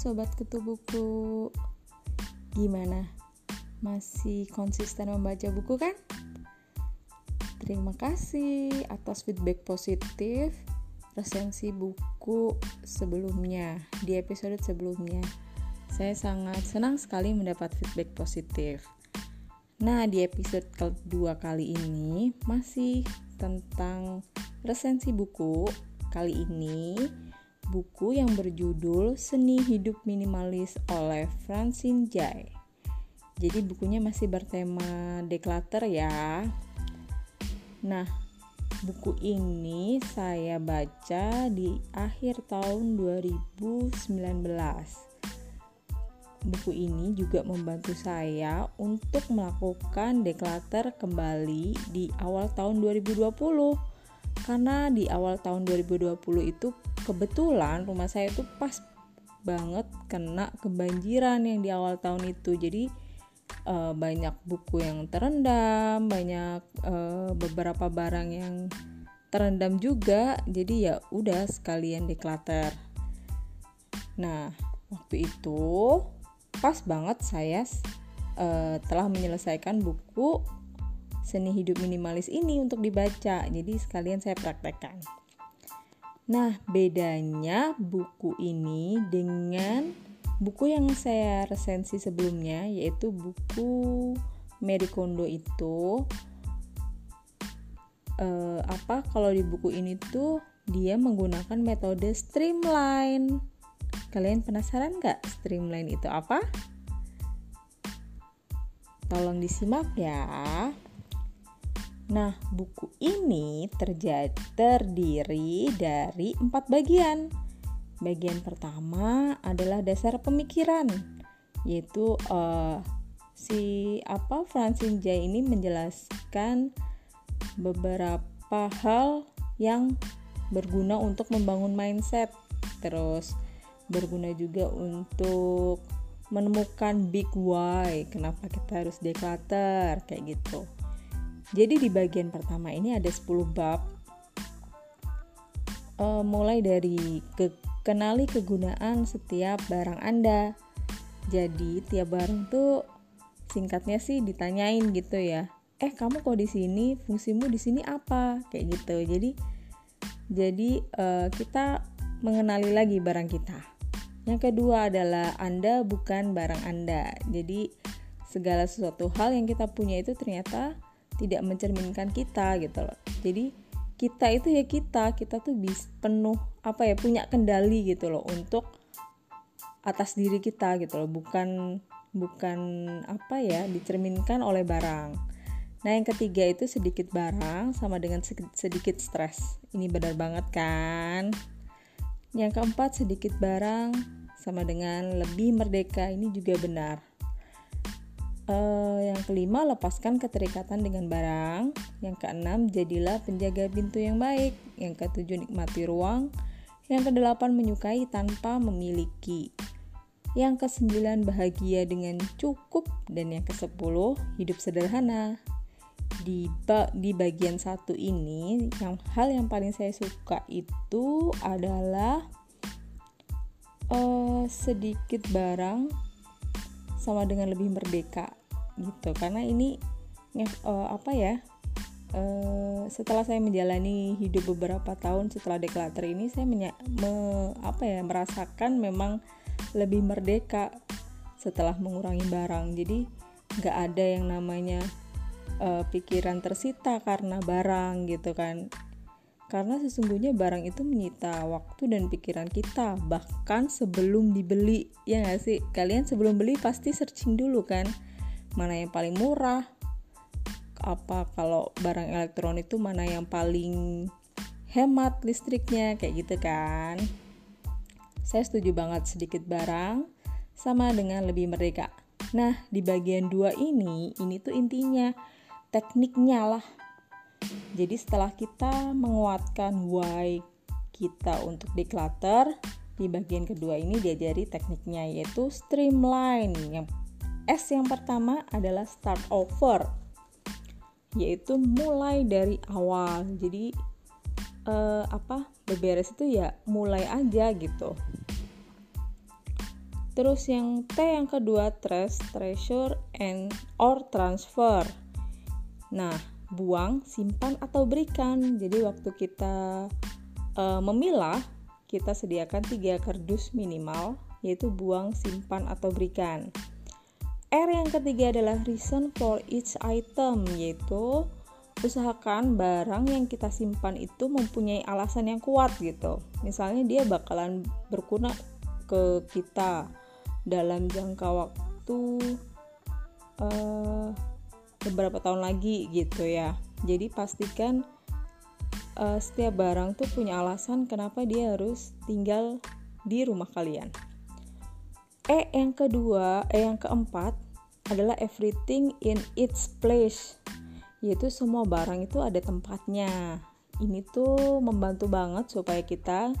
sobat kutu buku. Gimana? Masih konsisten membaca buku kan? Terima kasih atas feedback positif resensi buku sebelumnya di episode sebelumnya. Saya sangat senang sekali mendapat feedback positif. Nah, di episode kedua kali ini masih tentang resensi buku. Kali ini buku yang berjudul Seni Hidup Minimalis oleh Francine Jay. Jadi bukunya masih bertema declutter ya. Nah, buku ini saya baca di akhir tahun 2019. Buku ini juga membantu saya untuk melakukan declutter kembali di awal tahun 2020. Karena di awal tahun 2020 itu kebetulan rumah saya tuh pas banget kena kebanjiran yang di awal tahun itu. Jadi uh, banyak buku yang terendam banyak uh, beberapa barang yang terendam juga. Jadi ya udah sekalian declutter nah waktu itu pas banget saya uh, telah menyelesaikan buku seni hidup minimalis ini untuk dibaca jadi sekalian saya praktekkan Nah, bedanya buku ini dengan buku yang saya resensi sebelumnya yaitu buku Mary Kondo itu uh, apa kalau di buku ini tuh dia menggunakan metode streamline. Kalian penasaran nggak streamline itu apa? Tolong disimak ya. Nah, buku ini terjadi, terdiri dari empat bagian. Bagian pertama adalah dasar pemikiran, yaitu uh, si apa Francine Jay ini menjelaskan beberapa hal yang berguna untuk membangun mindset, terus berguna juga untuk menemukan big why, kenapa kita harus declutter kayak gitu. Jadi di bagian pertama ini ada 10 bab uh, mulai dari ke kenali kegunaan setiap barang Anda. Jadi tiap barang tuh singkatnya sih ditanyain gitu ya. Eh kamu kok di sini fungsimu di sini apa kayak gitu. Jadi jadi uh, kita mengenali lagi barang kita. Yang kedua adalah Anda bukan barang Anda. Jadi segala sesuatu hal yang kita punya itu ternyata tidak mencerminkan kita gitu loh. Jadi kita itu ya kita kita tuh bis penuh apa ya punya kendali gitu loh untuk atas diri kita gitu loh. Bukan bukan apa ya dicerminkan oleh barang. Nah yang ketiga itu sedikit barang sama dengan sedikit stres. Ini benar banget kan? Yang keempat sedikit barang sama dengan lebih merdeka. Ini juga benar Uh, yang kelima, lepaskan keterikatan dengan barang. Yang keenam, jadilah penjaga pintu yang baik. Yang ketujuh, nikmati ruang. Yang kedelapan, menyukai tanpa memiliki. Yang kesembilan, bahagia dengan cukup. Dan yang kesepuluh, hidup sederhana. Di, ba di bagian satu ini, yang hal yang paling saya suka itu adalah uh, sedikit barang sama dengan lebih merdeka gitu. Karena ini uh, apa ya uh, setelah saya menjalani hidup beberapa tahun setelah deklater ini saya menya, me, apa ya merasakan memang lebih merdeka setelah mengurangi barang. Jadi nggak ada yang namanya uh, pikiran tersita karena barang gitu kan. Karena sesungguhnya barang itu menyita waktu dan pikiran kita bahkan sebelum dibeli ya nggak sih? Kalian sebelum beli pasti searching dulu kan mana yang paling murah apa kalau barang elektronik itu mana yang paling hemat listriknya kayak gitu kan. Saya setuju banget sedikit barang sama dengan lebih merdeka. Nah di bagian dua ini ini tuh intinya tekniknya lah. Jadi setelah kita menguatkan why kita untuk declutter di bagian kedua ini diajari tekniknya yaitu streamline yang S yang pertama adalah start over, yaitu mulai dari awal. Jadi uh, apa beberes itu ya mulai aja gitu. Terus yang T yang kedua trash, treasure and or transfer. Nah, buang, simpan atau berikan. Jadi waktu kita uh, memilah, kita sediakan tiga kardus minimal, yaitu buang, simpan atau berikan. R yang ketiga adalah reason for each item, yaitu usahakan barang yang kita simpan itu mempunyai alasan yang kuat gitu. Misalnya dia bakalan berguna ke kita dalam jangka waktu uh, beberapa tahun lagi gitu ya jadi pastikan uh, setiap barang tuh punya alasan kenapa dia harus tinggal di rumah kalian E yang kedua, E yang keempat adalah everything in its place yaitu semua barang itu ada tempatnya ini tuh membantu banget supaya kita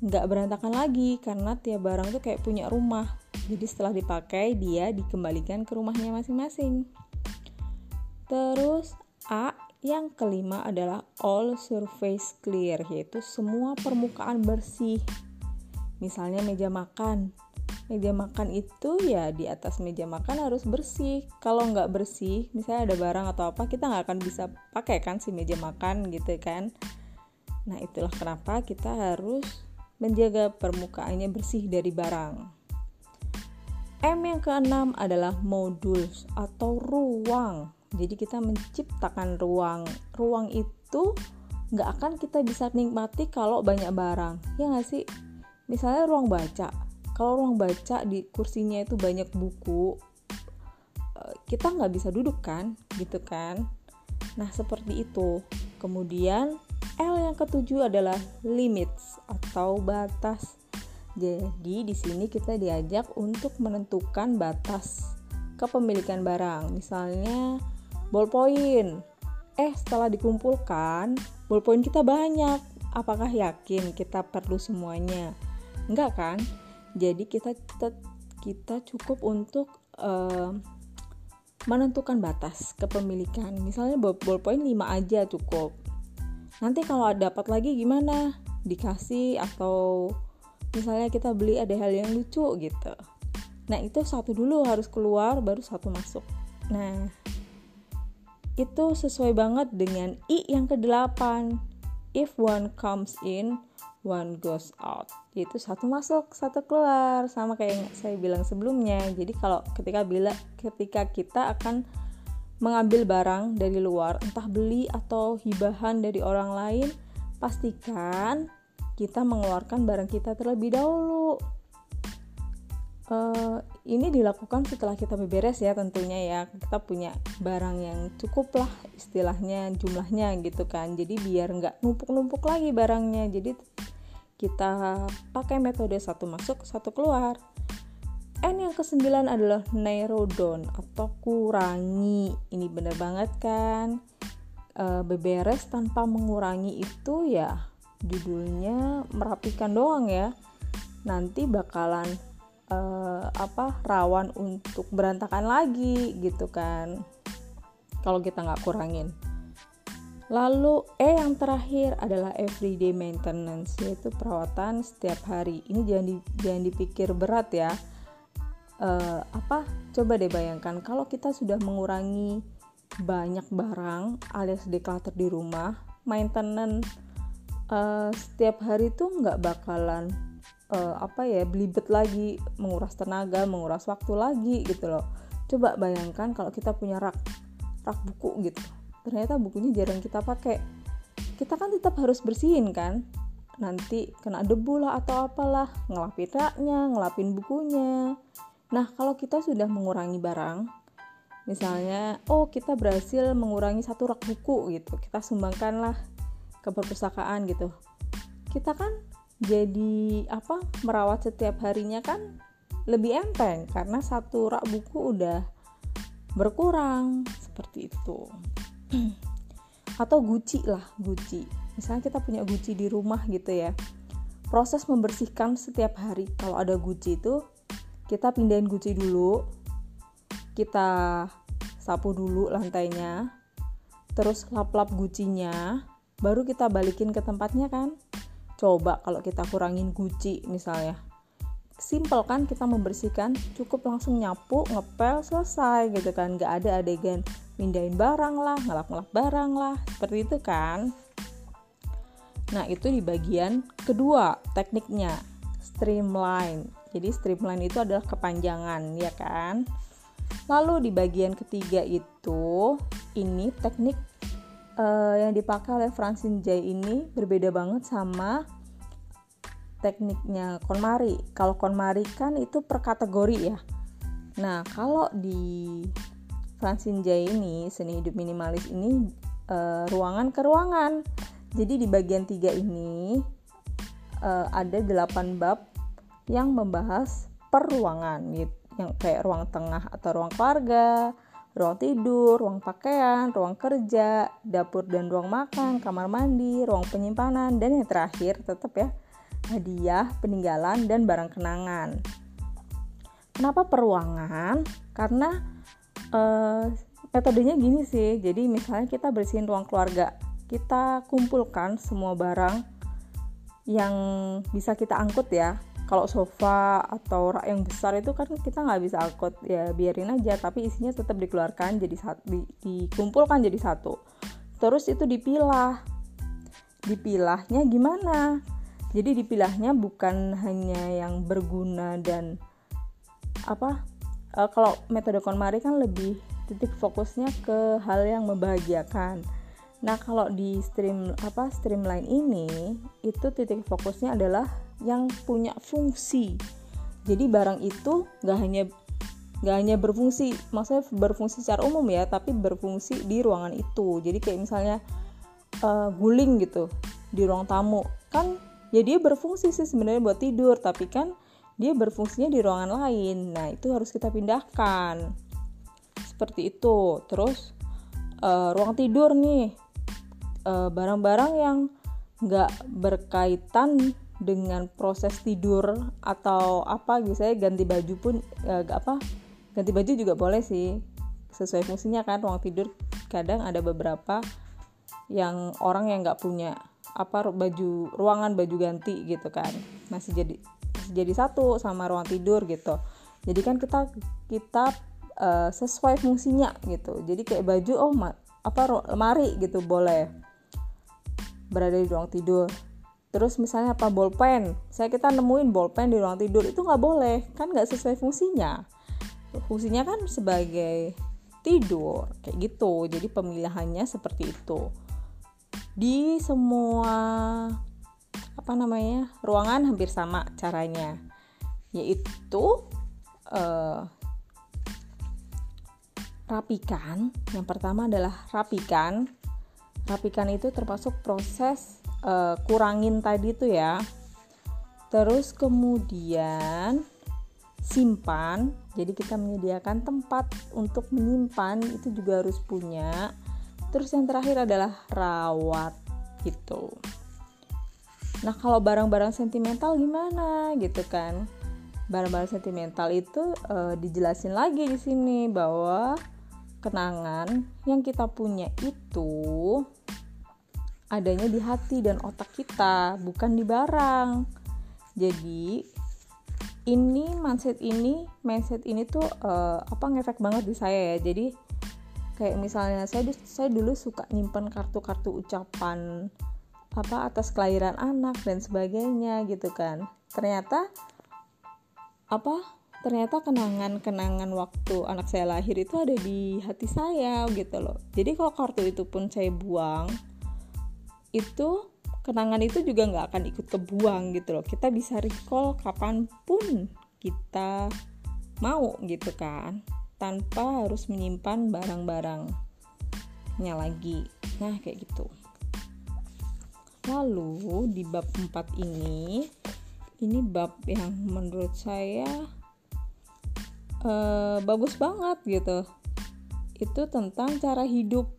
nggak berantakan lagi karena tiap barang tuh kayak punya rumah jadi setelah dipakai dia dikembalikan ke rumahnya masing-masing Terus A yang kelima adalah all surface clear yaitu semua permukaan bersih. Misalnya meja makan. Meja makan itu ya di atas meja makan harus bersih. Kalau nggak bersih, misalnya ada barang atau apa, kita nggak akan bisa pakai kan si meja makan gitu kan. Nah itulah kenapa kita harus menjaga permukaannya bersih dari barang. M yang keenam adalah modules atau ruang jadi kita menciptakan ruang ruang itu nggak akan kita bisa nikmati kalau banyak barang ya nggak sih misalnya ruang baca kalau ruang baca di kursinya itu banyak buku eh, kita nggak bisa duduk kan gitu kan nah seperti itu kemudian L yang ketujuh adalah limits atau batas jadi di sini kita diajak untuk menentukan batas kepemilikan barang misalnya ballpoint. Eh, setelah dikumpulkan, ballpoint kita banyak. Apakah yakin kita perlu semuanya? Enggak kan? Jadi kita kita, cukup untuk uh, menentukan batas kepemilikan. Misalnya ballpoint 5 aja cukup. Nanti kalau dapat lagi gimana? Dikasih atau misalnya kita beli ada hal yang lucu gitu. Nah, itu satu dulu harus keluar baru satu masuk. Nah, itu sesuai banget dengan I yang ke-8. If one comes in, one goes out. Yaitu satu masuk, satu keluar, sama kayak yang saya bilang sebelumnya. Jadi kalau ketika bila ketika kita akan mengambil barang dari luar, entah beli atau hibahan dari orang lain, pastikan kita mengeluarkan barang kita terlebih dahulu. Uh, ini dilakukan setelah kita beberes ya tentunya ya. Kita punya barang yang cukup lah istilahnya jumlahnya gitu kan. Jadi biar nggak numpuk-numpuk lagi barangnya. Jadi kita pakai metode satu masuk satu keluar. N yang kesembilan adalah narrow down atau kurangi. Ini bener banget kan? E, beberes tanpa mengurangi itu ya judulnya merapikan doang ya. Nanti bakalan uh, apa rawan untuk berantakan lagi gitu kan. Kalau kita nggak kurangin lalu E yang terakhir adalah everyday maintenance yaitu perawatan setiap hari. Ini jangan di, jangan dipikir berat ya. Uh, apa? Coba deh bayangkan kalau kita sudah mengurangi banyak barang alias declutter di rumah maintenance uh, setiap hari tuh nggak bakalan uh, apa ya belibet lagi menguras tenaga menguras waktu lagi gitu loh. Coba bayangkan kalau kita punya rak rak buku gitu ternyata bukunya jarang kita pakai. Kita kan tetap harus bersihin kan? Nanti kena debu lah atau apalah ngelapin raknya ngelapin bukunya. Nah kalau kita sudah mengurangi barang misalnya oh kita berhasil mengurangi satu rak buku gitu kita sumbangkan lah ke perpustakaan gitu. Kita kan jadi apa merawat setiap harinya kan lebih enteng karena satu rak buku udah berkurang seperti itu atau guci lah guci misalnya kita punya guci di rumah gitu ya. Proses membersihkan setiap hari. Kalau ada guci itu kita pindahin guci dulu. Kita sapu dulu lantainya. Terus lap-lap gucinya baru kita balikin ke tempatnya kan. Coba kalau kita kurangin guci misalnya simple kan kita membersihkan cukup langsung nyapu ngepel selesai gitu kan. Nggak ada adegan mindahin barang lah ngelap-ngelap barang lah seperti itu kan. Nah itu di bagian kedua tekniknya streamline. Jadi streamline itu adalah kepanjangan ya kan. Lalu di bagian ketiga itu ini teknik uh, yang dipakai oleh Francine Jay ini berbeda banget sama tekniknya KonMari. Kalau KonMari kan itu per kategori ya. Nah, kalau di Francine Jay ini seni hidup minimalis ini uh, ruangan ke ruangan. Jadi di bagian tiga ini uh, ada 8 bab yang membahas per ruangan gitu. Yang kayak ruang tengah atau ruang keluarga, ruang tidur, ruang pakaian, ruang kerja, dapur dan ruang makan, kamar mandi, ruang penyimpanan, dan yang terakhir tetap ya hadiah, peninggalan, dan barang kenangan. Kenapa peruangan? Karena uh, metodenya gini sih. Jadi misalnya kita bersihin ruang keluarga, kita kumpulkan semua barang yang bisa kita angkut ya. Kalau sofa atau rak yang besar itu kan kita nggak bisa angkut ya biarin aja. Tapi isinya tetap dikeluarkan jadi satu, di, dikumpulkan jadi satu. Terus itu dipilah. Dipilahnya gimana? Jadi dipilahnya bukan hanya yang berguna dan apa uh, kalau metode KonMari kan lebih titik fokusnya ke hal yang membahagiakan. Nah kalau di stream apa streamline ini itu titik fokusnya adalah yang punya fungsi. Jadi barang itu nggak hanya nggak hanya berfungsi maksudnya berfungsi secara umum ya tapi berfungsi di ruangan itu. Jadi kayak misalnya uh, guling gitu di ruang tamu. Kan ya dia berfungsi sih sebenarnya buat tidur tapi kan dia berfungsinya di ruangan lain. Nah itu harus kita pindahkan. Seperti itu. Terus uh, ruang tidur nih. Eh, barang-barang yang nggak berkaitan dengan proses tidur atau apa gitu ganti baju pun uh, apa ganti baju juga boleh sih. Sesuai fungsinya kan ruang tidur kadang ada beberapa yang orang yang nggak punya apa baju ruangan baju ganti gitu kan. Masih jadi masih jadi satu sama ruang tidur gitu. Jadi kan kita kita uh, sesuai fungsinya gitu. Jadi kayak baju oh ma apa lemari gitu boleh berada di ruang tidur. Terus misalnya apa bolpen saya kita nemuin bolpen di ruang tidur itu nggak boleh. Kan nggak sesuai fungsinya. Fungsinya kan sebagai tidur kayak gitu. Jadi pemilihannya seperti itu di semua apa namanya ruangan hampir sama caranya. Yaitu uh, rapikan. Yang pertama adalah rapikan. Rapikan itu termasuk proses uh, kurangin tadi itu ya. Terus kemudian simpan. Jadi kita menyediakan tempat untuk menyimpan. Itu juga harus punya Terus yang terakhir adalah rawat gitu. Nah, kalau barang-barang sentimental gimana gitu kan? Barang-barang sentimental itu e, dijelasin lagi di sini bahwa kenangan yang kita punya itu adanya di hati dan otak kita, bukan di barang. Jadi ini mindset ini mindset ini tuh uh, apa ngefek banget di saya ya. Jadi kayak misalnya saya saya dulu suka nyimpen kartu-kartu ucapan apa atas kelahiran anak dan sebagainya gitu kan. Ternyata apa ternyata kenangan-kenangan waktu anak saya lahir itu ada di hati saya gitu loh. Jadi kalau kartu itu pun saya buang itu kenangan itu juga nggak akan ikut kebuang gitu loh. Kita bisa recall kapan pun kita mau gitu kan tanpa harus menyimpan barang-barangnya lagi. Nah kayak gitu. Lalu di bab 4 ini ini bab yang menurut saya uh, bagus banget gitu. Itu tentang cara hidup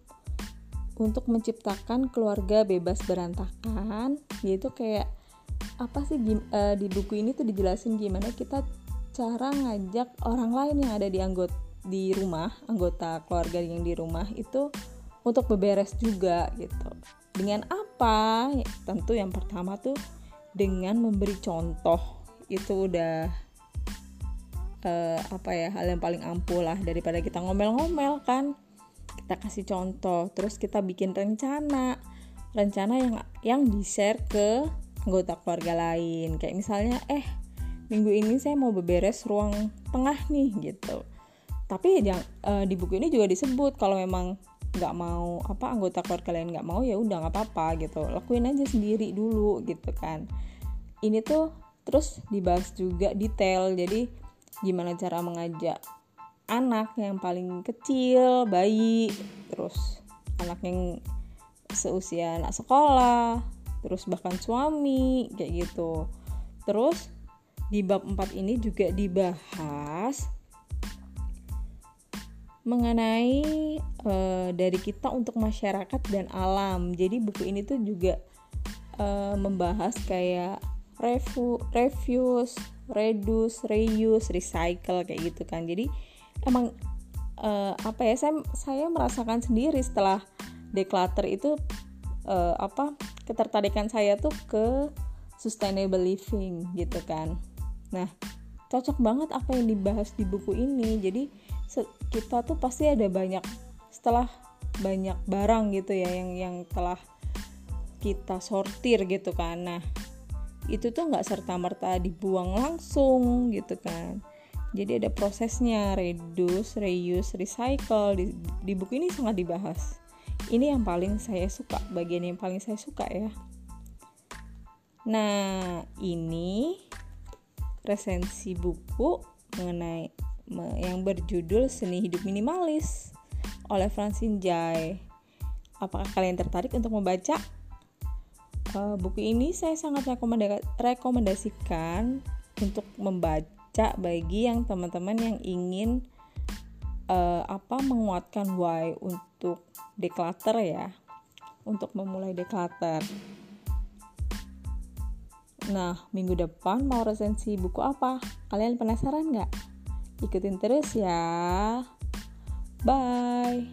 untuk menciptakan keluarga bebas berantakan. Yaitu kayak apa sih uh, di buku ini tuh dijelasin gimana kita cara ngajak orang lain yang ada di anggota di rumah anggota keluarga yang di rumah itu untuk beberes juga gitu. Dengan apa? Tentu yang pertama tuh dengan memberi contoh. Itu udah uh, apa ya hal yang paling ampuh lah daripada kita ngomel-ngomel kan. Kita kasih contoh terus kita bikin rencana. Rencana yang yang di share ke anggota keluarga lain. Kayak misalnya eh minggu ini saya mau beberes ruang tengah nih gitu tapi yang uh, di buku ini juga disebut kalau memang nggak mau apa anggota keluarga lain nggak mau ya udah nggak apa-apa gitu. Lakuin aja sendiri dulu gitu kan. Ini tuh terus dibahas juga detail. Jadi gimana cara mengajak anak yang paling kecil bayi terus anak yang seusia anak sekolah terus bahkan suami kayak gitu. Terus di bab 4 ini juga dibahas mengenai uh, dari kita untuk masyarakat dan alam. Jadi buku ini tuh juga uh, membahas kayak revu, refuse, reduce, reuse, recycle kayak gitu kan. Jadi emang uh, apa ya saya saya merasakan sendiri setelah declutter itu uh, apa ketertarikan saya tuh ke sustainable living gitu kan. Nah, cocok banget apa yang dibahas di buku ini. Jadi kita tuh pasti ada banyak setelah banyak barang gitu ya yang yang telah kita sortir gitu kan. Nah itu tuh nggak serta merta dibuang langsung gitu kan. Jadi ada prosesnya reduce reuse recycle di, di buku ini sangat dibahas. Ini yang paling saya suka bagian yang paling saya suka ya. Nah ini resensi buku mengenai yang berjudul Seni Hidup Minimalis oleh Francine Jai. Apakah kalian tertarik untuk membaca? Uh, buku ini saya sangat rekomendasikan untuk membaca bagi yang teman-teman yang ingin uh, apa menguatkan why untuk declutter ya, untuk memulai declutter. Nah, minggu depan mau resensi buku apa? Kalian penasaran nggak? Ikutin terus ya. Bye.